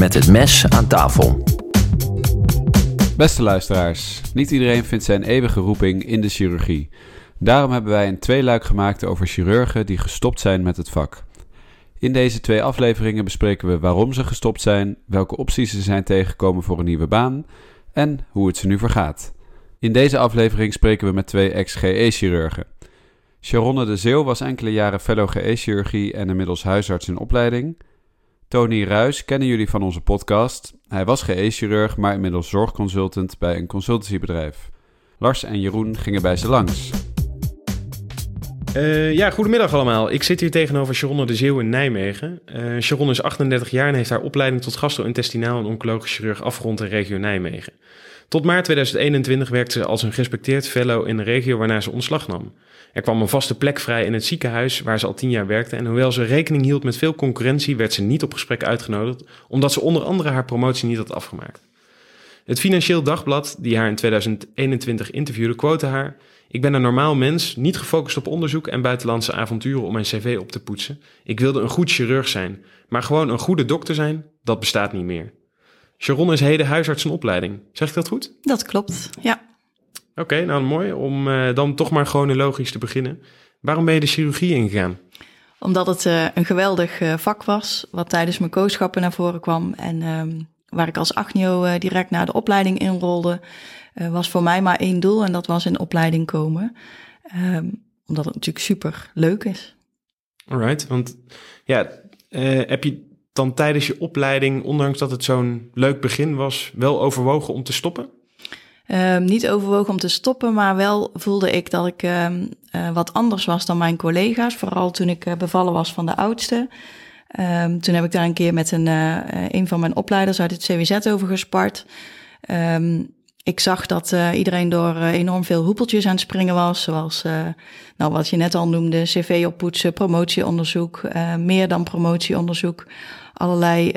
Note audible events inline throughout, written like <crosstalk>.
met het mes aan tafel. Beste luisteraars, niet iedereen vindt zijn eeuwige roeping in de chirurgie. Daarom hebben wij een tweeluik gemaakt over chirurgen die gestopt zijn met het vak. In deze twee afleveringen bespreken we waarom ze gestopt zijn, welke opties ze zijn tegengekomen voor een nieuwe baan en hoe het ze nu vergaat. In deze aflevering spreken we met twee ex-GE-chirurgen. Sharonne de Zeeuw was enkele jaren fellow GE-chirurgie en inmiddels huisarts in opleiding. Tony Ruis kennen jullie van onze podcast. Hij was GE-chirurg, maar inmiddels zorgconsultant bij een consultancybedrijf. Lars en Jeroen gingen bij ze langs. Uh, ja, goedemiddag allemaal. Ik zit hier tegenover Sharonne de Zeeuw in Nijmegen. Uh, Sharonne is 38 jaar en heeft haar opleiding tot gastro-intestinaal en oncologisch chirurg afgerond in regio Nijmegen. Tot maart 2021 werkte ze als een gerespecteerd fellow in de regio waarna ze ontslag nam. Er kwam een vaste plek vrij in het ziekenhuis waar ze al tien jaar werkte en hoewel ze rekening hield met veel concurrentie werd ze niet op gesprek uitgenodigd omdat ze onder andere haar promotie niet had afgemaakt. Het Financieel Dagblad, die haar in 2021 interviewde, quote haar... Ik ben een normaal mens, niet gefocust op onderzoek en buitenlandse avonturen om mijn cv op te poetsen. Ik wilde een goed chirurg zijn, maar gewoon een goede dokter zijn, dat bestaat niet meer. Sharon is heden huisarts in opleiding. Zeg ik dat goed? Dat klopt, ja. Oké, nou mooi. Om uh, dan toch maar chronologisch te beginnen. Waarom ben je de chirurgie ingegaan? Omdat het uh, een geweldig uh, vak was, wat tijdens mijn kooschappen naar voren kwam. En um, waar ik als achnio direct naar de opleiding inrolde, was voor mij maar één doel en dat was in opleiding komen. Um, omdat het natuurlijk super leuk is. Alright, want ja, heb je dan tijdens je opleiding, ondanks dat het zo'n leuk begin was, wel overwogen om te stoppen? Um, niet overwogen om te stoppen, maar wel voelde ik dat ik um, uh, wat anders was dan mijn collega's. Vooral toen ik uh, bevallen was van de oudste. Um, toen heb ik daar een keer met een, uh, een van mijn opleiders uit het CWZ over gespart. ik zag dat iedereen door enorm veel hoepeltjes aan het springen was. Zoals nou, wat je net al noemde, cv oppoetsen, promotieonderzoek, meer dan promotieonderzoek. Allerlei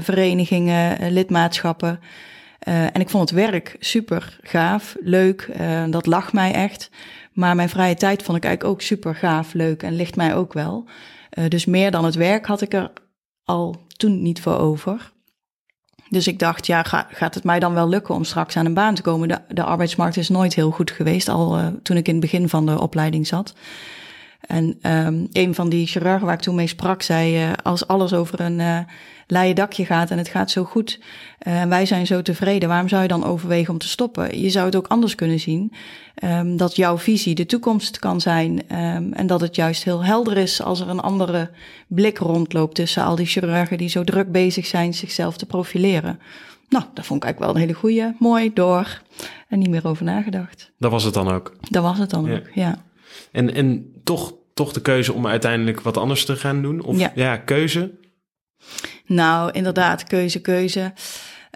verenigingen, lidmaatschappen. Uh, en ik vond het werk super gaaf, leuk. Dat lag mij echt. Maar mijn vrije tijd vond ik eigenlijk ook super gaaf, leuk en ligt mij ook wel. Dus meer dan het werk had ik er al toen niet voor over. Dus ik dacht, ja, ga, gaat het mij dan wel lukken om straks aan een baan te komen? De, de arbeidsmarkt is nooit heel goed geweest, al toen ik in het begin van de opleiding zat. En um, een van die chirurgen waar ik toen mee sprak, zei: als alles over een leien dakje gaat en het gaat zo goed eh, en wij zijn zo tevreden, waarom zou je dan overwegen om te stoppen? Je zou het ook anders kunnen zien, um, dat jouw visie de toekomst kan zijn um, en dat het juist heel helder is als er een andere blik rondloopt tussen al die chirurgen die zo druk bezig zijn zichzelf te profileren. Nou, dat vond ik eigenlijk wel een hele goeie. Mooi, door. En niet meer over nagedacht. Dat was het dan ook? Dat was het dan ook, ja. En, en toch, toch de keuze om uiteindelijk wat anders te gaan doen? Of ja, ja keuze? Nou, inderdaad, keuze, keuze.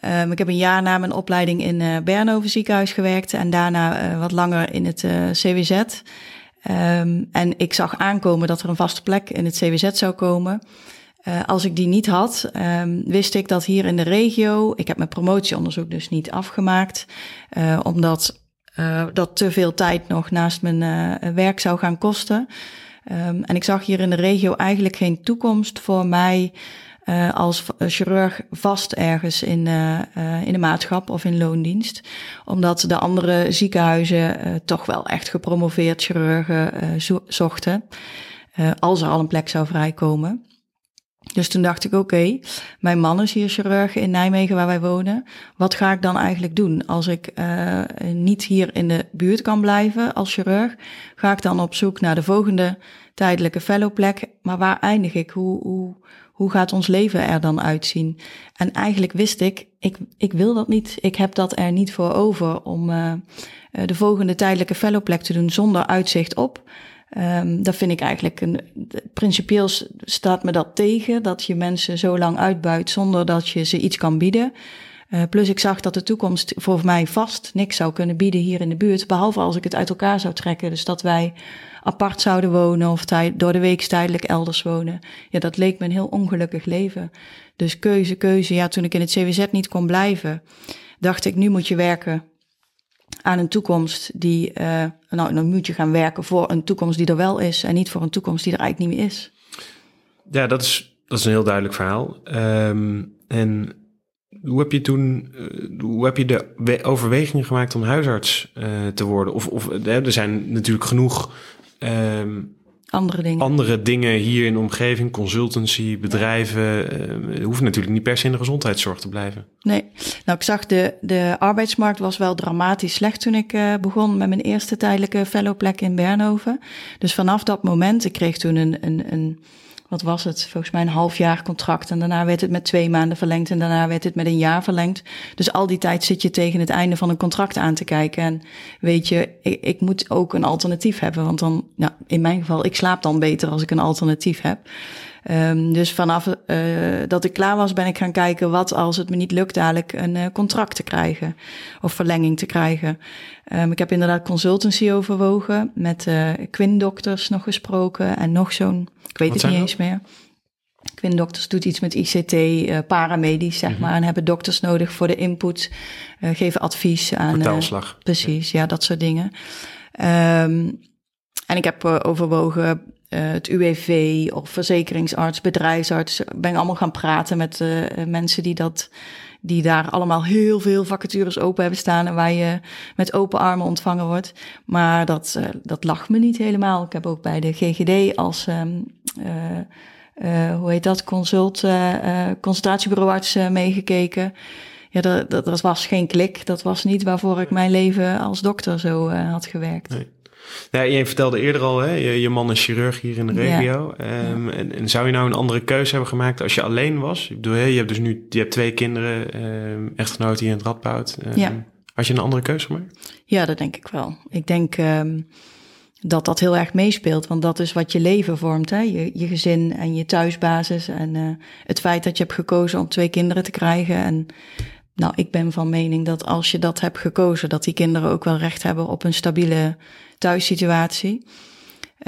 Um, ik heb een jaar na mijn opleiding in uh, Bernhoven ziekenhuis gewerkt en daarna uh, wat langer in het uh, CWZ. Um, en ik zag aankomen dat er een vaste plek in het CWZ zou komen. als ik die niet had, um, wist ik dat hier in de regio, ik heb mijn promotieonderzoek dus niet afgemaakt, omdat dat te veel tijd nog naast mijn werk zou gaan kosten. en ik zag hier in de regio eigenlijk geen toekomst voor mij uh, als chirurg vast ergens in, in de maatschap of in loondienst. Omdat de andere ziekenhuizen toch wel echt gepromoveerd chirurgen zo zochten. als er al een plek zou vrijkomen. Dus toen dacht ik, oké, mijn man is hier chirurg in Nijmegen waar wij wonen. Wat ga ik dan eigenlijk doen? Als ik uh, niet hier in de buurt kan blijven als chirurg, ga ik dan op zoek naar de volgende tijdelijke fellowplek. Maar waar eindig ik? Hoe, hoe, hoe gaat ons leven er dan uitzien? En eigenlijk wist ik, ik, ik wil dat niet. Ik heb dat er niet voor over om uh, de volgende tijdelijke fellowplek te doen zonder uitzicht op. Um, dat vind ik eigenlijk een. Principieel staat me dat tegen dat je mensen zo lang uitbuit zonder dat je ze iets kan bieden. Uh, plus ik zag dat de toekomst voor mij vast niks zou kunnen bieden hier in de buurt, behalve als ik het uit elkaar zou trekken. Dus dat wij apart zouden wonen of door de week tijdelijk elders wonen. Ja, dat leek me een heel ongelukkig leven. Dus keuze, keuze. Ja, toen ik in het CWZ niet kon blijven, dacht ik, nu moet je werken aan een toekomst die, uh, nou, dan moet je gaan werken voor een toekomst die er wel is en niet voor een toekomst die er eigenlijk niet meer is. Ja, dat is, dat is een heel duidelijk verhaal. Um, En hoe heb je toen, uh, hoe heb je de we- overweging gemaakt om huisarts uh, te worden? Of, of er zijn natuurlijk genoeg um, andere dingen. andere dingen hier in de omgeving, consultancy, bedrijven. Uh, hoeft natuurlijk niet per se in de gezondheidszorg te blijven. Nee, nou ik zag de, de arbeidsmarkt was wel dramatisch slecht toen ik uh, begon met mijn eerste tijdelijke fellowplek in Bernhoven. Dus vanaf dat moment, ik kreeg toen een, een, een wat was het? Volgens mij een half jaar contract. En daarna werd het met twee maanden verlengd. En daarna werd het met een jaar verlengd. Dus al die tijd zit je tegen het einde van een contract aan te kijken. En weet je, ik, ik moet ook een alternatief hebben. Want dan, nou, in mijn geval, ik slaap dan beter als ik een alternatief heb. Um, dus vanaf uh, dat ik klaar was, ben ik gaan kijken wat als het me niet lukt dadelijk een uh, contract te krijgen of verlenging te krijgen. Um, ik heb inderdaad consultancy overwogen, met uh, Quinn-dokters nog gesproken en nog zo'n, ik weet Wat het niet eens meer. Quinn-dokters doet iets met ICT, uh, paramedisch zeg Mhm. maar, en hebben dokters nodig voor de input, uh, geven advies aan. Vertaalslag. precies, ja. dat soort dingen. Um, en ik heb overwogen uh, het UWV of verzekeringsarts, bedrijfsarts. Ben ik allemaal gaan praten met uh, mensen die dat, die daar allemaal heel veel vacatures open hebben staan en waar je met open armen ontvangen wordt. Maar dat, uh, dat lag me niet helemaal. Ik heb ook bij de GGD als, um, uh, hoe heet dat, consult, consultatiebureauarts meegekeken. Ja, dat, dat, dat, was geen klik. Dat was niet waarvoor ik mijn leven als dokter zo had gewerkt. Nee. Ja, je vertelde eerder al, hè, je, je man is chirurg hier in de regio. Ja. Um, ja. en, en, zou je nou een andere keuze hebben gemaakt als je alleen was? Ik bedoel, je hebt dus nu je hebt twee kinderen, um, echtgenoot hier in het Radboud. Um, ja. Had je een andere keuze gemaakt? Ja, dat denk ik wel. Ik denk dat dat heel erg meespeelt, want dat is wat je leven vormt. Hè? Je, je gezin en je thuisbasis en uh, het feit dat je hebt gekozen om twee kinderen te krijgen. En nou, ik ben van mening dat als je dat hebt gekozen, dat die kinderen ook wel recht hebben op een stabiele thuissituatie.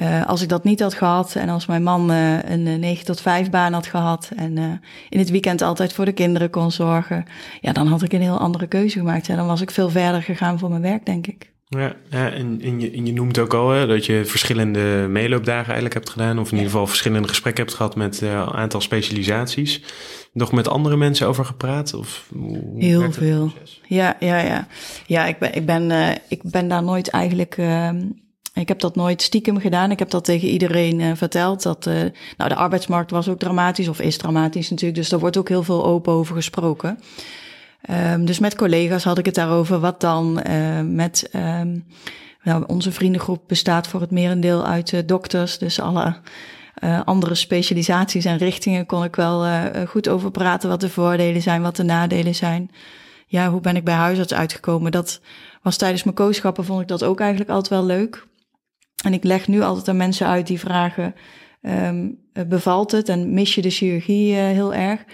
Uh, als ik dat niet had gehad en als mijn man uh, een 9 tot 5 baan had gehad en in het weekend altijd voor de kinderen kon zorgen, ja, dan had ik een heel andere keuze gemaakt. En dan was ik veel verder gegaan voor mijn werk, denk ik. Ja, ja en, en, je, en je noemt ook al hè, dat je verschillende meeloopdagen eigenlijk hebt gedaan, of in ieder geval verschillende gesprekken hebt gehad met een aantal specialisaties. Nog met andere mensen over gepraat? Of heel veel. Ja, ja, ja. Ja, ik ben, ik ben, uh, ik ben daar nooit eigenlijk. Uh, ik heb dat nooit stiekem gedaan. Ik heb dat tegen iedereen uh, verteld. Dat, uh, nou, de arbeidsmarkt was ook dramatisch, of is dramatisch natuurlijk. Dus daar wordt ook heel veel open over gesproken. Um, dus met collega's had ik het daarover. Wat dan? Met um, nou, onze vriendengroep bestaat voor het merendeel uit dokters. Dus alle uh, andere specialisaties en richtingen kon ik wel uh, goed over praten. Wat de voordelen zijn, wat de nadelen zijn. Ja, hoe ben ik bij huisarts uitgekomen? Dat was tijdens mijn kooschappen, vond ik dat ook eigenlijk altijd wel leuk. En ik leg nu altijd aan mensen uit die vragen, um, bevalt het en mis je de chirurgie heel erg?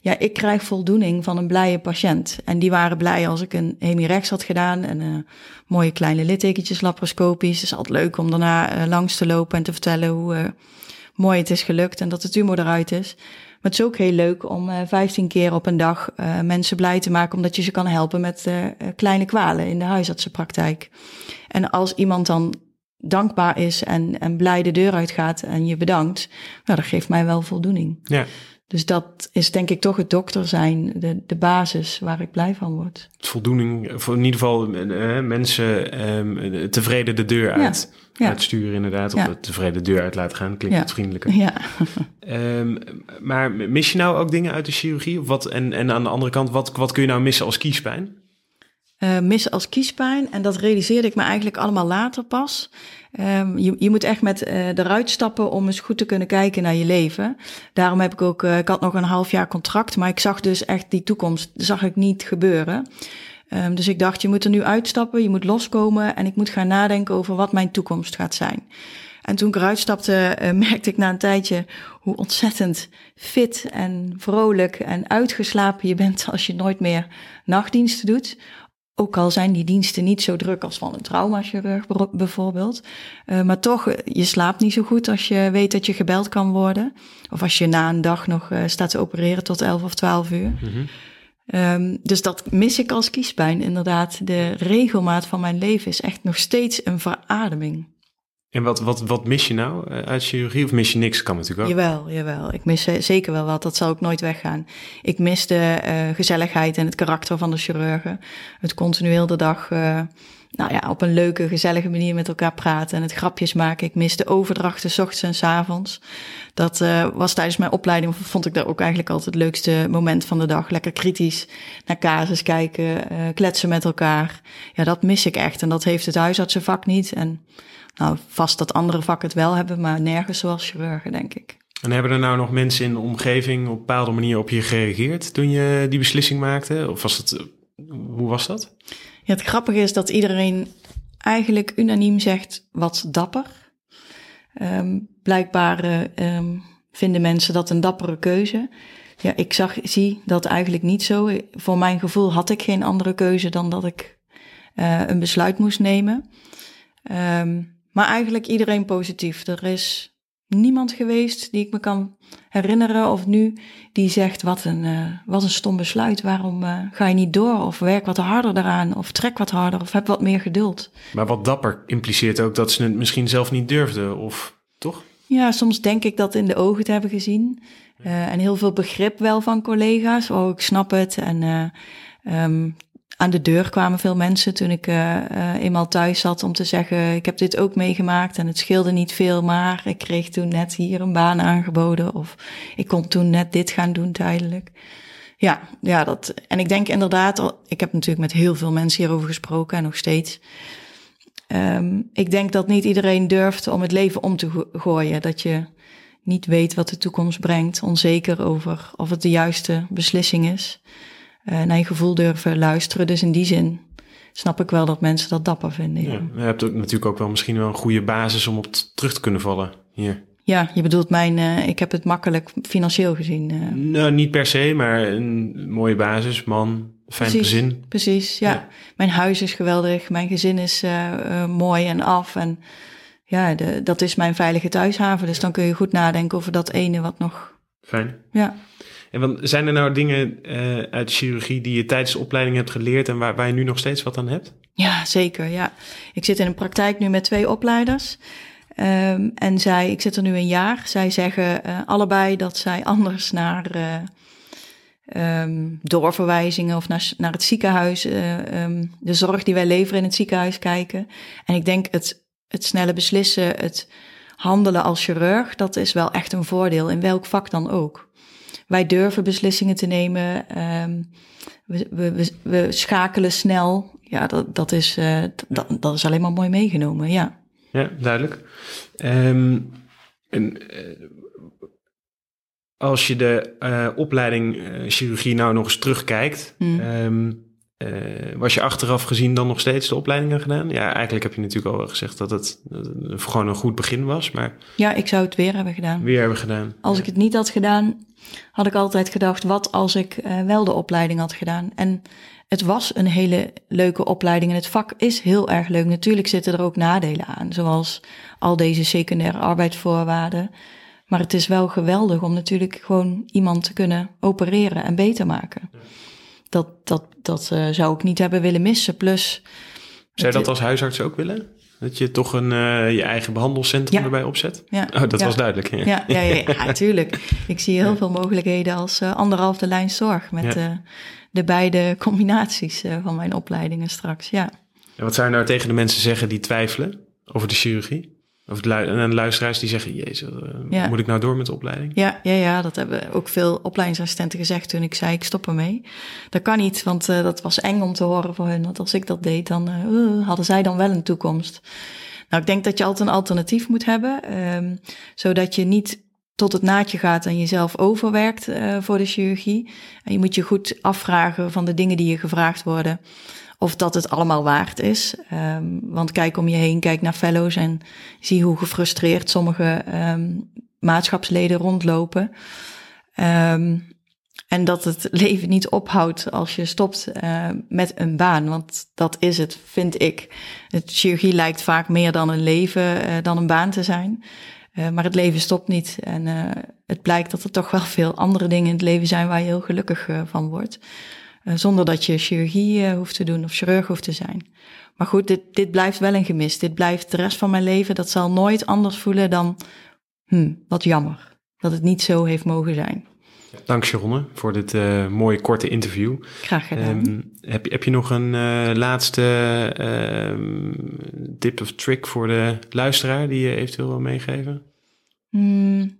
Ja, ik krijg voldoening van een blije patiënt. En die waren blij als ik een hemirex had gedaan en mooie kleine littekentjes laparoscopisch. Het is altijd leuk om daarna langs te lopen en te vertellen hoe mooi het is gelukt en dat de tumor eruit is. Maar het is ook heel leuk om uh, 15 keer op een dag uh, mensen blij te maken, omdat je ze kan helpen met uh, kleine kwalen in de huisartsenpraktijk. En als iemand dan dankbaar is en, en blij de deur uitgaat en je bedankt, nou, dat geeft mij wel voldoening. Ja. Dus dat is denk ik toch het dokter zijn, de, de basis waar ik blij van word. Voldoening, voor in ieder geval uh, mensen um, tevreden de deur uit, ja. Ja. uitsturen inderdaad. Of Ja. tevreden de deur uit laten gaan, klinkt wat vriendelijker. Ja. Um, <laughs> maar mis je nou ook dingen uit de chirurgie? Of wat, en, en aan de andere kant, wat, wat kun je nou missen als kiespijn? Uh, missen als kiespijn. En dat realiseerde ik me eigenlijk allemaal later pas. Um, je, je moet echt met uh, eruit stappen om eens goed te kunnen kijken naar je leven. Daarom heb ik ook, uh, ik had nog een half jaar contract, maar ik zag dus echt die toekomst, zag ik niet gebeuren. Um, dus ik dacht, je moet er nu uitstappen, je moet loskomen en ik moet gaan nadenken over wat mijn toekomst gaat zijn. En toen ik eruit stapte, <laughs> merkte ik na een tijdje hoe ontzettend fit en vrolijk en uitgeslapen je bent als je nooit meer nachtdiensten doet. Ook al zijn die diensten niet zo druk als van een traumachirurg bijvoorbeeld. Uh, maar toch, je slaapt niet zo goed als je weet dat je gebeld kan worden. Of als je na een dag nog uh, staat te opereren tot 11 of 12 uur. Mm-hmm. Um, dus dat mis ik als kiespijn inderdaad. De regelmaat van mijn leven is echt nog steeds een verademing. En wat, wat, wat mis je nou eh, uit chirurgie? Of mis je niks? Kan natuurlijk ook. Jawel, jawel. Ik mis eh, zeker wel wat. Dat zal ook nooit weggaan. Ik mis de eh, gezelligheid en het karakter van de chirurgen. Het continueel de dag nou ja, op een leuke, gezellige manier met elkaar praten en het grapjes maken. Ik mis de overdrachten, s ochtends en s avonds. Dat was tijdens mijn opleiding, vond ik dat ook eigenlijk altijd het leukste moment van de dag. Lekker kritisch naar casus kijken, kletsen met elkaar. Ja, dat mis ik echt. En dat heeft het huisartsenvak niet. En nou, vast dat andere vakken het wel hebben, maar nergens zoals chirurgen, denk ik. En hebben er nou nog mensen in de omgeving op een bepaalde manier op je gereageerd toen je die beslissing maakte? Of was het, hoe was dat? Ja, het grappige is dat iedereen eigenlijk unaniem zegt wat dapper. Ehm, blijkbaar eh, ehm, vinden mensen dat een dappere keuze. Ja, ik zag, zie dat eigenlijk niet zo. Voor mijn gevoel had ik geen andere keuze dan dat ik eh, een besluit moest nemen. Ehm, maar eigenlijk iedereen positief. Er is niemand geweest die ik me kan herinneren of nu die zegt wat een, eh, wat een stom besluit. Waarom eh, ga je niet door of werk wat harder daaraan of trek wat harder of heb wat meer geduld. Maar wat dapper impliceert ook dat ze het misschien zelf niet durfden, of toch? Ja, soms denk ik dat in de ogen te hebben gezien. Eh, en heel veel begrip wel van collega's. Oh, ik snap het. En eh, ehm, aan de deur kwamen veel mensen toen ik eh, eh, eenmaal thuis zat om te zeggen: Ik heb dit ook meegemaakt en het scheelde niet veel, maar ik kreeg toen net hier een baan aangeboden. Of ik kon toen net dit gaan doen tijdelijk. Ja, ja, dat. En ik denk inderdaad, ik heb natuurlijk met heel veel mensen hierover gesproken en nog steeds. Ehm, ik denk dat niet iedereen durft om het leven om te go- gooien. Dat je niet weet wat de toekomst brengt, onzeker over of het de juiste beslissing is. Eh, naar je gevoel durven luisteren. Dus in die zin snap ik wel dat mensen dat dapper vinden. Ja, Ja. Je hebt ook natuurlijk ook wel misschien wel een goede basis om op terug te kunnen vallen hier. ja je bedoelt mijn, eh, ik heb het makkelijk financieel gezien. eh. Nou, niet per se, maar een mooie basis, man, fijn Precies. gezin. Precies, ja. Ja. Mijn huis is geweldig, mijn gezin is mooi en af. En ja, de, dat is mijn veilige thuishaven. Dus dan kun je goed nadenken over dat ene wat nog... Fijn. Ja, En zijn er nou dingen eh, uit chirurgie die je tijdens de opleiding hebt geleerd en waar, je nu nog steeds wat aan hebt? Ja, zeker. Ja. Ik zit in een praktijk nu met twee opleiders. Ehm, en zij, ik zit er nu een jaar. Zij zeggen eh, allebei dat zij anders naar ehm, doorverwijzingen of naar, naar het ziekenhuis, eh, ehm, de zorg die wij leveren in het ziekenhuis kijken. En ik denk het, het snelle beslissen, het handelen als chirurg, dat is wel echt een voordeel in welk vak dan ook. Wij durven beslissingen te nemen. ehm, we, we, we, schakelen snel. Ja, dat, dat, is, eh, dat, dat is alleen maar mooi meegenomen. Ja. Ja, duidelijk. Ehm, en, eh, als je de eh, opleiding chirurgie nou nog eens terugkijkt, Hmm. ehm, eh, was je achteraf gezien dan nog steeds de opleidingen gedaan? Ja, eigenlijk heb je natuurlijk al gezegd dat het, dat het gewoon een goed begin was, maar ja, ik zou het weer hebben gedaan. weer hebben gedaan. Als ik het niet had gedaan, had ik altijd gedacht: wat als ik eh, wel de opleiding had gedaan? En het was een hele leuke opleiding en het vak is heel erg leuk. Natuurlijk zitten er ook nadelen aan, zoals al deze secundaire arbeidsvoorwaarden. Maar het is wel geweldig om natuurlijk gewoon iemand te kunnen opereren en beter maken. Dat, dat, dat eh, zou ik niet hebben willen missen. Plus, Zou je dat als huisarts ook willen? Dat je toch een, eh, je eigen behandelcentrum Ja. erbij opzet? ja, Oh, dat ja. was duidelijk. Ja. Ja, ja, <laughs> tuurlijk. Ik zie heel veel mogelijkheden als uh, anderhalfde lijn zorg met de beide combinaties van mijn opleidingen straks. Ja. En wat zou je nou tegen de mensen zeggen die twijfelen over de chirurgie? Of de, lu en de luisteraars die zeggen, jezus, Ja. moet ik nou door met de opleiding? Ja, ja, ja, dat hebben ook veel opleidingsassistenten gezegd toen ik zei ik stop ermee. Dat kan niet, want uh, dat was eng om te horen voor hun. Want als ik dat deed, dan uh, hadden zij dan wel een toekomst. Nou, ik denk dat je altijd een alternatief moet hebben, um, zodat je niet tot het naadje gaat en jezelf overwerkt uh, voor de chirurgie. En je moet je goed afvragen van de dingen die je gevraagd worden, of dat het allemaal waard is. Um, want kijk om je heen, kijk naar fellows en zie hoe gefrustreerd sommige um, maatschapsleden rondlopen. Um, en dat het <laughs> leven niet ophoudt als je stopt uh, met een baan. Want dat is het, vind ik. Het chirurgie lijkt vaak meer dan een leven, uh, dan een baan te zijn. Uh, maar het leven stopt niet. En het blijkt dat er toch wel veel andere dingen in het leven zijn waar je heel gelukkig van wordt. Zonder dat je chirurgie hoeft te doen of chirurg hoeft te zijn. maar goed, dit, dit blijft wel een gemis. Dit blijft de rest van mijn leven. Dat zal nooit anders voelen dan, hm, wat jammer. Dat het niet zo heeft mogen zijn. Dank Sharonne voor dit uh, mooie korte interview. Graag gedaan. Um, heb, heb je nog een uh, laatste uh, tip of trick voor de luisteraar die je eventueel wil meegeven? Hmm,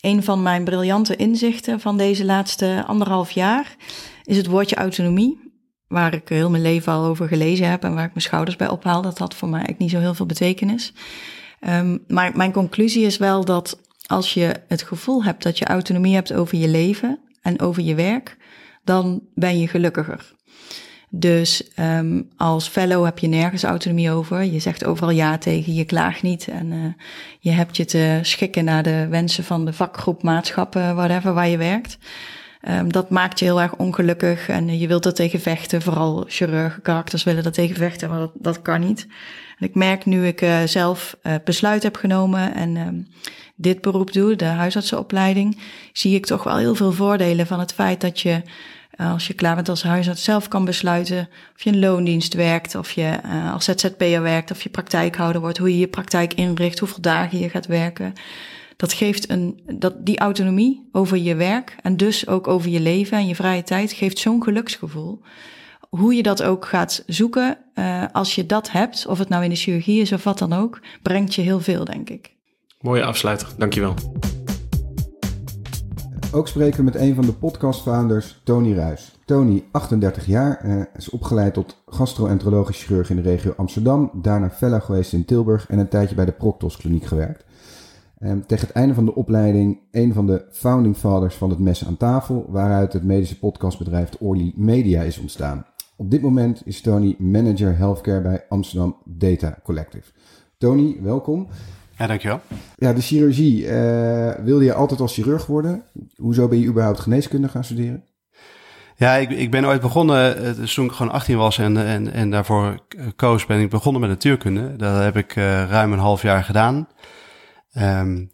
een van mijn briljante inzichten van deze laatste anderhalf jaar is het woordje autonomie. Waar ik heel mijn leven al over gelezen heb en waar ik mijn schouders bij ophaal. Dat had voor mij eigenlijk niet zo heel veel betekenis. Um, maar mijn conclusie is wel dat als je het gevoel hebt dat je autonomie hebt over je leven en over je werk, dan ben je gelukkiger. Dus um, als fellow heb je nergens autonomie over. Je zegt overal ja tegen, je klaagt niet. En uh, je hebt je te schikken naar de wensen van de vakgroep, maatschappen, whatever, waar je werkt. Um, dat maakt je heel erg ongelukkig en je wilt er tegen vechten. Vooral chirurgen, karakters willen er tegen vechten, maar dat, dat kan niet. En ik merk nu ik uh, zelf uh, besluit heb genomen en um, dit beroep doe, de huisartsenopleiding, zie ik toch wel heel veel voordelen van het feit dat je als je klaar bent als huisarts zelf kan besluiten of je een loondienst werkt, of je als ZZP'er werkt, of je praktijkhouder wordt, hoe je je praktijk inricht, hoeveel dagen je gaat werken. Dat geeft een, dat, die autonomie over je werk en dus ook over je leven en je vrije tijd geeft zo'n geluksgevoel. Hoe je dat ook gaat zoeken, uh, als je dat hebt, of het nou in de chirurgie is of wat dan ook, brengt je heel veel, denk ik. Mooie afsluiter, dankjewel. Ook spreken we met een van de podcastfounders, Tony Ruis. Tony, 38 jaar, eh, is opgeleid tot gastroenterologisch chirurg in de regio Amsterdam. Daarna fellow geweest in Tilburg en een tijdje bij de Proctos Kliniek gewerkt. Eh, tegen het einde van de opleiding een van de founding fathers van het Mes aan tafel, waaruit het medische podcastbedrijf Orly Media is ontstaan. Op dit moment is Tony manager healthcare bij Amsterdam Data Collective. Tony, welkom. Ja, dankjewel. Ja, de chirurgie. Uh, wilde je altijd als chirurg worden? Hoezo ben je überhaupt geneeskunde gaan studeren? Ja, ik, ik ben ooit begonnen, dus toen ik gewoon 18 was en, en, en daarvoor koos, ben ik begonnen met natuurkunde. Dat heb ik uh, ruim een half jaar gedaan. Um,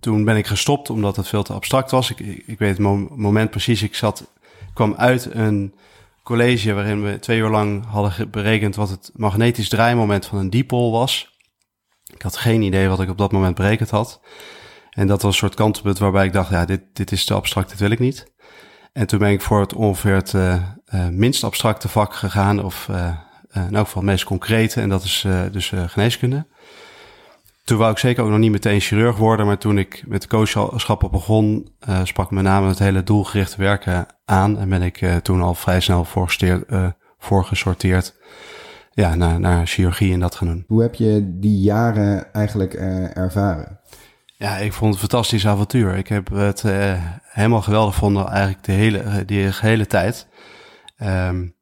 toen ben ik gestopt omdat het veel te abstract was. Ik, ik, weet het moment precies. Ik zat, kwam uit een college waarin we twee uur lang hadden berekend wat het magnetisch draaimoment van een dipol was. Ik had geen idee wat ik op dat moment berekend had. En dat was een soort kantelpunt waarbij ik dacht, ja, dit, dit is te abstract, dit wil ik niet. En toen ben ik voor het ongeveer het uh, uh, minst abstracte vak gegaan, of uh, in elk geval het meest concrete, en dat is dus geneeskunde. Toen wou ik zeker ook nog niet meteen chirurg worden, maar toen ik met coachschappen begon, sprak met name het hele doelgerichte werken aan. En ben ik toen al vrij snel voorgesorteerd ja, naar, naar chirurgie en dat gaan doen. Hoe heb je die jaren eigenlijk uh, ervaren? Ja, ik vond het een fantastisch avontuur. Ik heb het uh, helemaal geweldig gevonden eigenlijk de hele, uh, die hele tijd. Um,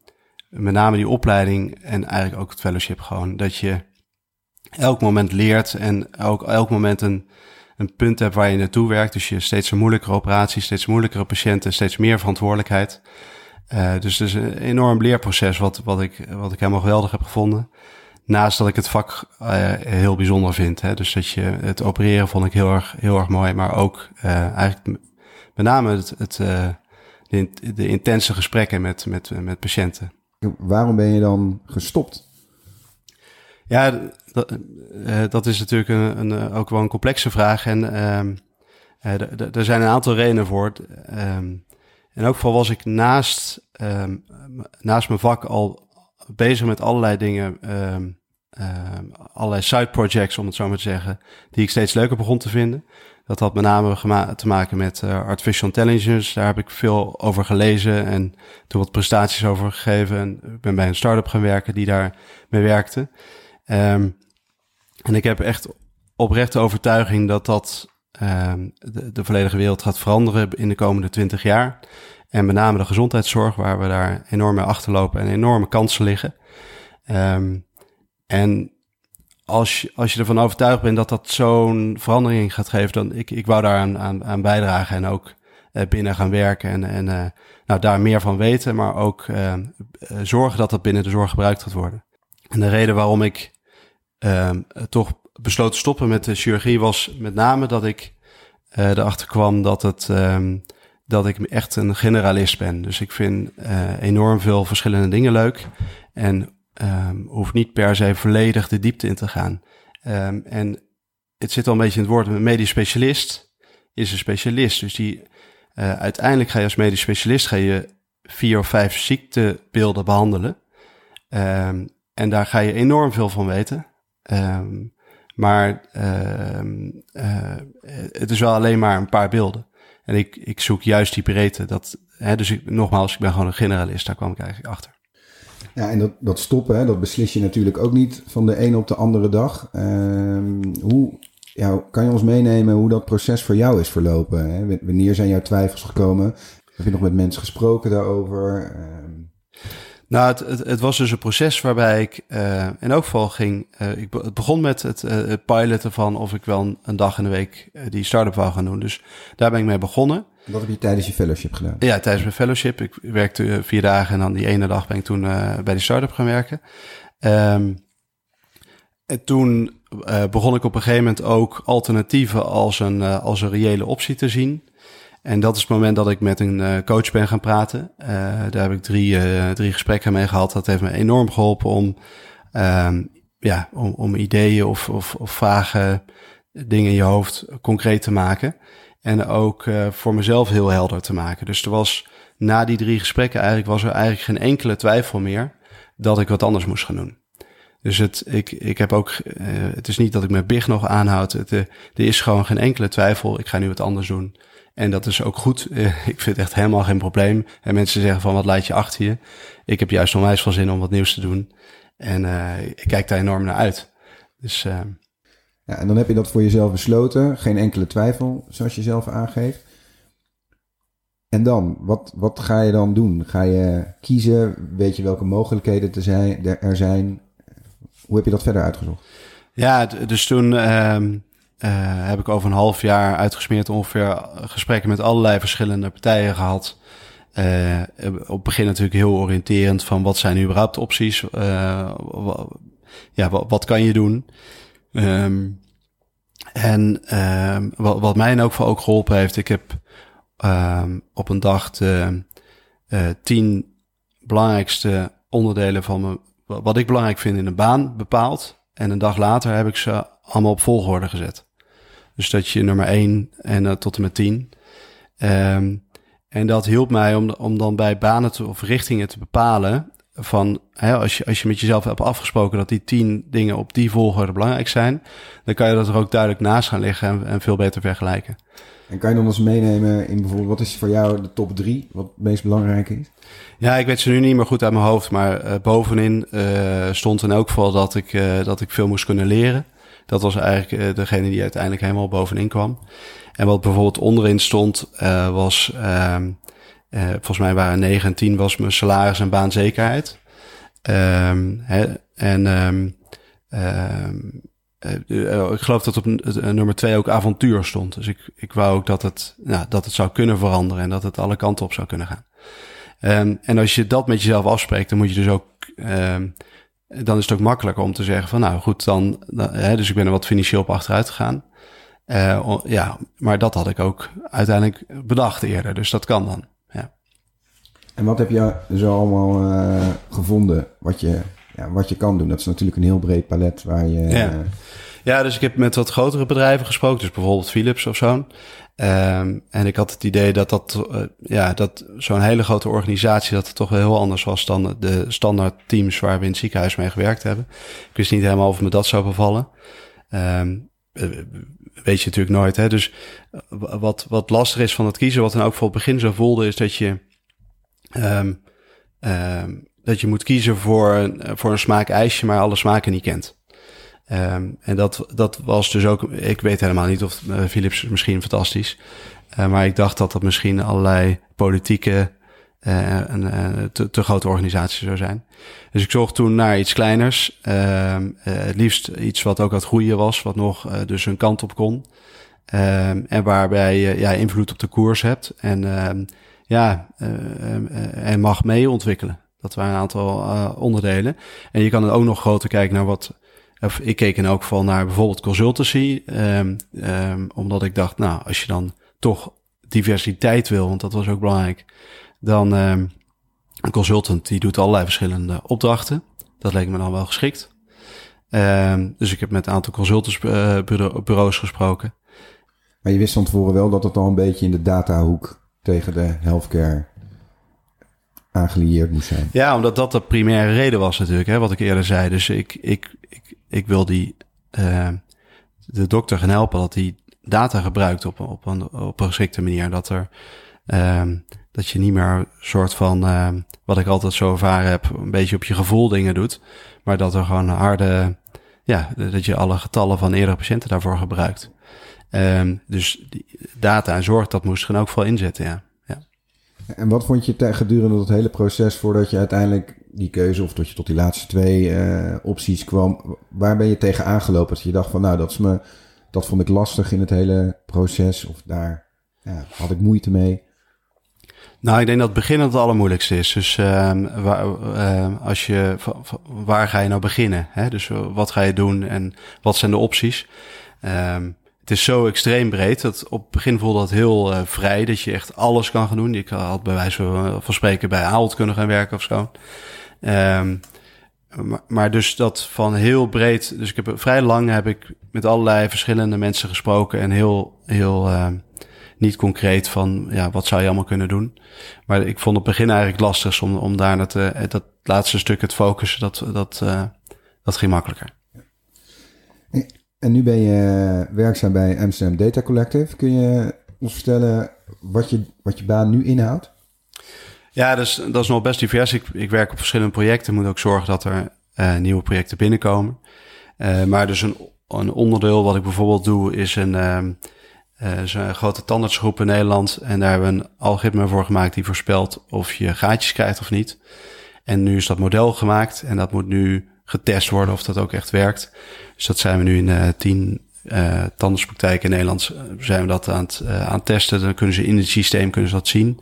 met name die opleiding en eigenlijk ook het fellowship gewoon. Dat je elk moment leert en ook elk moment een, een punt hebt waar je naartoe werkt. Dus je steeds een moeilijkere operatie, steeds moeilijkere patiënten, steeds meer verantwoordelijkheid. Uh, dus het is een enorm leerproces wat, wat, ik, wat ik helemaal geweldig heb gevonden. Naast dat ik het vak uh, heel bijzonder vind. Hè. Dus dat je het opereren vond ik heel erg, heel erg mooi. Maar ook uh, eigenlijk met name het, het, de, de, intense gesprekken met, met, met patiënten. Waarom ben je dan gestopt? Ja, dat, dat is natuurlijk een, een, ook wel een complexe vraag. En ehm, er zijn een aantal redenen voor. In elk geval was ik naast, um, naast mijn vak al bezig met allerlei dingen, um, allerlei side projects om het zo maar te zeggen, die ik steeds leuker begon te vinden. Dat had met name te maken met artificial intelligence. Daar heb ik veel over gelezen en toen wat prestaties over gegeven. En ik ben bij een start-up gaan werken die daar mee werkte. En ik heb echt oprechte overtuiging dat dat um, de, volledige wereld gaat veranderen in de komende twintig jaar. En met name de gezondheidszorg, waar we daar enorm mee achterlopen en enorme kansen liggen. Um, en als je, als je ervan overtuigd bent dat dat zo'n verandering gaat geven, dan ik, ik wou daar aan, aan, bijdragen en ook uh, binnen gaan werken en, en uh, nou, daar meer van weten, maar ook uh, zorgen dat dat binnen de zorg gebruikt gaat worden. En de reden waarom ik toch besloot te stoppen met de chirurgie was met name dat ik uh, erachter kwam dat het um, dat ik echt een generalist ben. Dus ik vind uh, enorm veel verschillende dingen leuk. En um, hoeft niet per se volledig de diepte in te gaan. Um, en het zit al een beetje in het woord, een medisch specialist is een specialist. Dus die, uh, uiteindelijk ga je als medisch specialist ga je vier of vijf ziektebeelden behandelen. Um, en daar ga je enorm veel van weten. Um, maar uh, het is wel alleen maar een paar beelden. En ik, ik zoek juist die breedte. Dat, hè, dus ik, nogmaals, ik ben gewoon een generalist. Daar kwam ik eigenlijk achter. Ja, en dat, dat stoppen, hè, dat beslis je natuurlijk ook niet van de ene op de andere dag. Um, hoe ja, kan je ons meenemen hoe dat proces voor jou is verlopen? Hè? Wanneer zijn jouw twijfels gekomen? Heb je nog met mensen gesproken daarover? Um... Nou, het, het, het, was dus een proces waarbij ik uh, in elk geval ging. Uh, ik, het begon met het, uh, het piloten van of ik wel een, een dag in de week die start-up wou gaan doen. Dus daar ben ik mee begonnen. Dat heb je tijdens je fellowship gedaan? Ja, tijdens mijn fellowship. Ik werkte vier dagen en dan die ene dag ben ik toen bij die start-up gaan werken. Um, en toen begon ik op een gegeven moment ook alternatieven als een, als een reële optie te zien. En dat is het moment dat ik met een uh, coach ben gaan praten. Uh, daar heb ik drie, uh, drie gesprekken mee gehad. Dat heeft me enorm geholpen om, um, ja, om, om ideeën of, of, of dingen in je hoofd concreet te maken. En ook voor mezelf heel helder te maken. Dus er was na die drie gesprekken eigenlijk was er eigenlijk geen enkele twijfel meer dat ik wat anders moest gaan doen. Dus het, ik, ik heb ook, het is niet dat ik mijn big nog aanhoud. Het, er is gewoon geen enkele twijfel. Ik ga nu wat anders doen. En dat is ook goed. Eh, <laughs> ik vind het echt helemaal geen probleem. En mensen zeggen van wat laat je achter je. Ik heb juist onwijs veel zin om wat nieuws te doen. En uh, ik kijk daar enorm naar uit. Dus, uh... ja, en dan heb je dat voor jezelf besloten. Geen enkele twijfel, zoals je zelf aangeeft. En dan, wat, wat ga je dan doen? Ga je kiezen? Weet je welke mogelijkheden te zijn, er zijn? Hoe heb je dat verder uitgezocht? Ja, dus toen uh, uh, heb ik over een half jaar uitgesmeerd ongeveer gesprekken met allerlei verschillende partijen gehad. Uh, op het begin natuurlijk heel oriënterend van wat zijn überhaupt opties? Uh, ja, wat, kan je doen? Um, en um, wat, mij elk geval ook geholpen heeft, ik heb um, op een dag de tien belangrijkste onderdelen van me, wat ik belangrijk vind in een baan bepaald. En een dag later heb ik ze allemaal op volgorde gezet. Dus dat je nummer 1 en uh, tot en met 10. Um, ehm, en dat hielp mij om, om dan bij banen te, of richtingen te bepalen. Van hè, als, je, als je met jezelf hebt afgesproken dat die tien dingen op die volgorde belangrijk zijn, dan kan je dat er ook duidelijk naast gaan liggen en, en veel beter vergelijken. En kan je dan eens meenemen in bijvoorbeeld, wat is voor jou de top drie, wat het meest belangrijk is? Ja, ik weet ze nu niet meer goed uit mijn hoofd, maar uh, bovenin uh, stond in elk geval dat ik, uh, dat ik veel moest kunnen leren. Dat was eigenlijk uh, degene die uiteindelijk helemaal bovenin kwam. En wat bijvoorbeeld onderin stond, uh, was, uh, volgens mij waren 9 en 10 was mijn salaris en baanzekerheid. Um, hè, en um, ik geloof dat op nummer 2 ook avontuur stond. Dus ik, ik wou ook dat het, nou, dat het zou kunnen veranderen en dat het alle kanten op zou kunnen gaan. En als je dat met jezelf afspreekt, dan moet je dus ook dan is het ook makkelijker om te zeggen van nou goed, dan, hè, dus ik ben er wat financieel op achteruit gegaan. Uh, ja, maar dat had ik ook uiteindelijk bedacht eerder, dus dat kan dan. Ja. En wat heb je zo allemaal uh, gevonden wat je, ja, wat je kan doen? Dat is natuurlijk een heel breed palet waar je. Ja. Uh, ja, dus ik heb met wat grotere bedrijven gesproken, dus bijvoorbeeld Philips of zo. Um, en ik had het idee dat dat, uh, ja, dat zo'n hele grote organisatie, dat het toch wel heel anders was dan de standaard teams waar we in het ziekenhuis mee gewerkt hebben. Ik wist niet helemaal of me dat zou bevallen. Um, weet je natuurlijk nooit. Hè? Dus wat, wat lastig is van het kiezen, wat dan ook voor het begin zo voelde, is dat je, um, dat je moet kiezen voor, voor een smaak ijsje, maar alle smaken niet kent. Um, en dat, dat was dus ook, ik weet helemaal niet of uh, Philips misschien fantastisch, uh, maar ik dacht dat dat misschien allerlei politieke uh, en te, te, grote organisaties zou zijn. Dus ik zocht toen naar iets kleiners, ehm, het liefst iets wat ook aan het groeien was, wat nog dus een kant op kon. Um, en waarbij je ja, invloed op de koers hebt en ja, en mag mee ontwikkelen. Dat waren een aantal onderdelen. En je kan dan ook nog groter kijken naar wat of ik keek in elk geval naar bijvoorbeeld consultancy. Um, um, omdat ik dacht, nou, als je dan toch diversiteit wil, want dat was ook belangrijk, dan um, een consultant die doet allerlei verschillende opdrachten. dat leek me dan wel geschikt. Ehm, dus ik heb met een aantal consultantsbureaus gesproken. Maar je wist van tevoren wel dat het al een beetje in de datahoek tegen de healthcare aangelieerd moest zijn. Ja, omdat dat de primaire reden was natuurlijk, hè, wat ik eerder zei. Dus ik, ik, ik, ik wil die, uh, de dokter gaan helpen dat die data gebruikt op, op, een, op een geschikte manier. Dat er, um, dat je niet meer soort van, uh, wat ik altijd zo ervaren heb, een beetje op je gevoel dingen doet. Maar dat er gewoon harde, ja, dat je alle getallen van eerdere patiënten daarvoor gebruikt. Um, dus data en zorg, dat moest er ook veel inzetten, ja. ja. En wat vond je gedurende dat hele proces voordat je uiteindelijk die keuze of dat je tot die laatste twee uh, opties kwam? Waar ben je tegen aangelopen? Dat je dacht van, nou, dat, is me, dat vond ik lastig in het hele proces of daar ja, had ik moeite mee? Nou, ik denk dat het begin het allermoeilijkste is. Dus uh, waar, uh, als je, waar ga je nou beginnen? Hè? Dus wat ga je doen en wat zijn de opties? Um, het is zo extreem breed. Dat op het begin voelde dat heel uh, vrij. Dat je echt alles kan gaan doen. Ik had bij wijze van spreken bij Ahold kunnen gaan werken of zo. Um, maar, dus dat van heel breed. Dus ik heb vrij lang heb ik met allerlei verschillende mensen gesproken. En heel, heel uh, niet concreet van ja, wat zou je allemaal kunnen doen. Maar ik vond het begin eigenlijk lastig om, om daar het, uh, dat laatste stuk het focussen. Dat, dat, uh, dat ging makkelijker. En nu ben je werkzaam bij Amsterdam Data Collective. Kun je ons vertellen wat je, wat je baan nu inhoudt? Ja, dus, dat is nog best divers. Ik, ik werk op verschillende projecten. Moet ook zorgen dat er uh, nieuwe projecten binnenkomen. Uh, maar dus een, een onderdeel wat ik bijvoorbeeld doe is een, uh, is een grote tandartsgroep in Nederland. En daar hebben we een algoritme voor gemaakt die voorspelt of je gaatjes krijgt of niet. En nu is dat model gemaakt en dat moet nu getest worden of dat ook echt werkt. Dus dat zijn we nu in tien tandartspraktijken in Nederland zijn we dat aan het, aan testen. Dan kunnen ze in het systeem kunnen ze dat zien.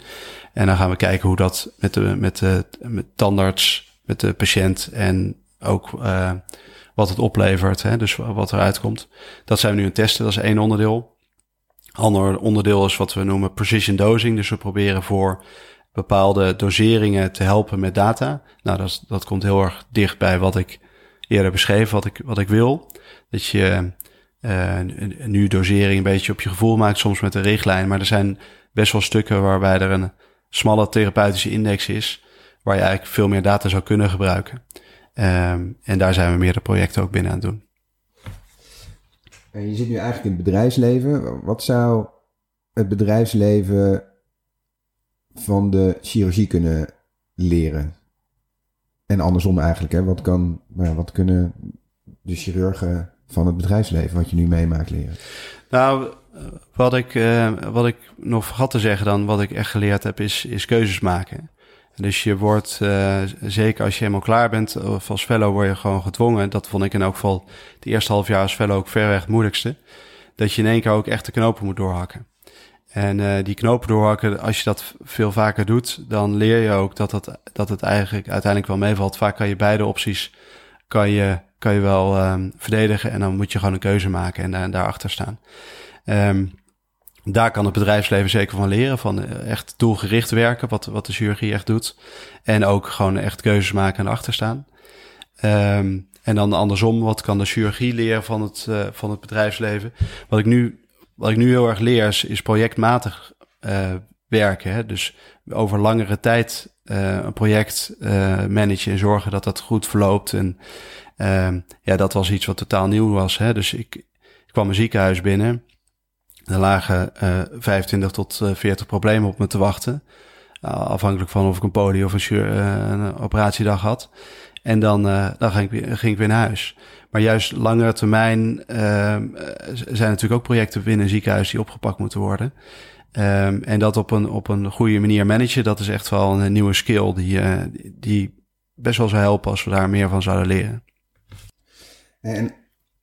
En dan gaan we kijken hoe dat met de, met de met tandarts, met de patiënt en ook uh, wat het oplevert. Hè, dus wat eruit komt. Dat zijn we nu aan het testen. Dat is één onderdeel. Ander onderdeel is wat we noemen precision dosing. Dus we proberen voor bepaalde doseringen te helpen met data. Nou, dat, dat komt heel erg dicht bij wat ik eerder beschreven, wat ik, wat ik wil. Dat je uh, nu dosering een beetje op je gevoel maakt, soms met een richtlijn. Maar er zijn best wel stukken waarbij er een smalle therapeutische index is, waar je eigenlijk veel meer data zou kunnen gebruiken. Um, en daar zijn we meerdere projecten ook binnen aan het doen. En je zit nu eigenlijk in het bedrijfsleven. Wat zou het bedrijfsleven van de chirurgie kunnen leren? En andersom eigenlijk, hè? Wat, kan, nou wat kunnen de chirurgen van het bedrijfsleven, wat je nu meemaakt, leren? Nou, wat ik, uh, wat ik nog had te zeggen dan, wat ik echt geleerd heb, is, is keuzes maken. Dus je wordt, uh, zeker als je helemaal klaar bent, of als fellow word je gewoon gedwongen. Dat vond ik in elk geval het eerste half jaar als fellow ook verreweg het moeilijkste. Dat je in één keer ook echt de knopen moet doorhakken. En uh, die knopen doorhakken, als je dat veel vaker doet, dan leer je ook dat het, dat het eigenlijk uiteindelijk wel meevalt. Vaak kan je beide opties kan je, kan je wel um, verdedigen en dan moet je gewoon een keuze maken en, en daarachter staan. Um, daar kan het bedrijfsleven zeker van leren, van echt doelgericht werken, wat, wat de chirurgie echt doet. En ook gewoon echt keuzes maken en achter staan. Um, en dan andersom, wat kan de chirurgie leren van het, uh, van het bedrijfsleven? Wat ik nu wat ik nu heel erg leer is, projectmatig uh, werken. Hè? Dus over langere tijd uh, een project managen en zorgen dat dat goed verloopt. En ja, dat was iets wat totaal nieuw was. Hè? Dus ik, ik kwam een ziekenhuis binnen. Er lagen 25 tot 40 problemen op me te wachten. afhankelijk van of ik een poli of een, een operatiedag had. En dan, dan ging, ik, ging ik weer naar huis. Maar juist langere termijn uh, zijn natuurlijk ook projecten binnen een ziekenhuis die opgepakt moeten worden. Um, en dat op een, op een goede manier managen, dat is echt wel een nieuwe skill die, die best wel zou helpen als we daar meer van zouden leren. En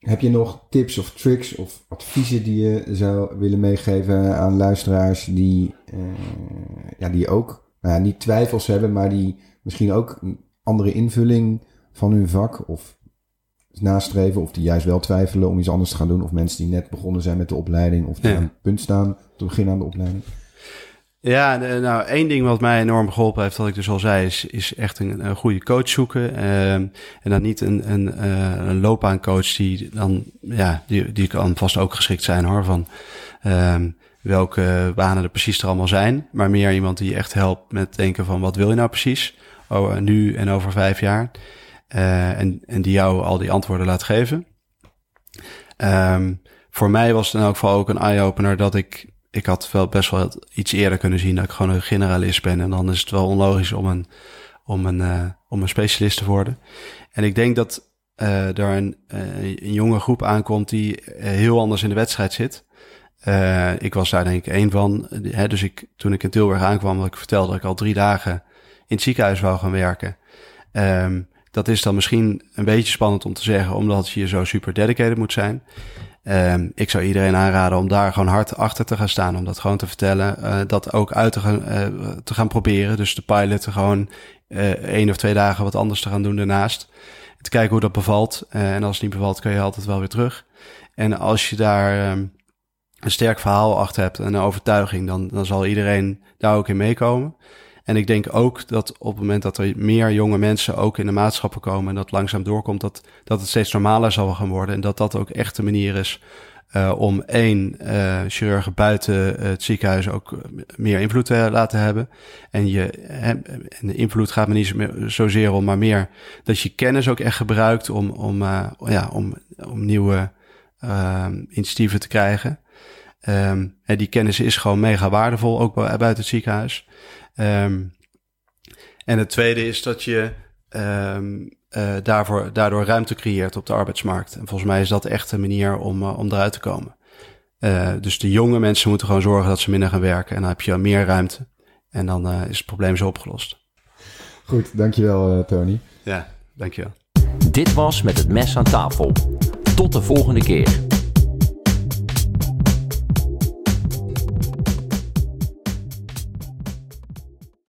heb je nog tips of tricks of adviezen die je zou willen meegeven aan luisteraars die, uh, ja, die ook nou ja, niet twijfels hebben, maar die misschien ook een andere invulling van hun vak of nastreven of die juist wel twijfelen om iets anders te gaan doen. Of mensen die net begonnen zijn met de opleiding of die ja. aan het punt staan te beginnen aan de opleiding. Ja, nou, één ding wat mij enorm geholpen heeft, wat ik dus al zei, is, is echt een, een goede coach zoeken. Ehm, en dan niet een, een, uh, een loopbaancoach die dan, ja, die, die kan vast ook geschikt zijn hoor, van um, welke banen er precies er allemaal zijn. Maar meer iemand die echt helpt met denken van wat wil je nou precies, oh, nu en over vijf jaar. Uh, en, en die jou al die antwoorden laat geven. Um, voor mij was het in elk geval ook een eye-opener dat ik ik had best wel iets eerder kunnen zien dat ik gewoon een generalist ben. En dan is het wel onlogisch om een, om een, uh, om een specialist te worden. En ik denk dat uh, er een, uh, een jonge groep aankomt die heel anders in de wedstrijd zit. ik was daar denk ik één van. Hè, dus ik, toen ik in Tilburg aankwam, dat ik vertelde dat ik al drie dagen in het ziekenhuis wou gaan werken. Um, dat is dan misschien een beetje spannend om te zeggen, omdat je zo super dedicated moet zijn. Um, ik zou iedereen aanraden om daar gewoon hard achter te gaan staan. Om dat gewoon te vertellen. Uh, dat ook uit te gaan, uh, te gaan proberen. Dus de piloten gewoon uh, één of twee dagen wat anders te gaan doen daarnaast. Te kijken hoe dat bevalt. en als het niet bevalt, kun je altijd wel weer terug. En als je daar um, een sterk verhaal achter hebt en een overtuiging, dan, dan zal iedereen daar ook in meekomen. En ik denk ook dat op het moment dat er meer jonge mensen ook in de maatschappen komen en dat langzaam doorkomt, dat, dat het steeds normaler zal gaan worden. En dat dat ook echt de manier is uh, om één uh, chirurgen buiten het ziekenhuis ook meer invloed te laten hebben. En, je, en de invloed gaat me niet zozeer om, maar meer dat je kennis ook echt gebruikt om, om, uh, ja, om, om nieuwe initiatieven te krijgen. Um, en die kennis is gewoon mega waardevol, ook buiten het ziekenhuis. Um, en het tweede is dat je um, uh, daarvoor, daardoor ruimte creëert op de arbeidsmarkt. En volgens mij is dat echt een manier om, uh, om eruit te komen. Uh, dus de jonge mensen moeten gewoon zorgen dat ze minder gaan werken. En dan heb je meer ruimte. En dan is het probleem zo opgelost. Goed, dankjewel Tony. Ja, dankjewel. Dit was Met het Mes aan tafel. Tot de volgende keer.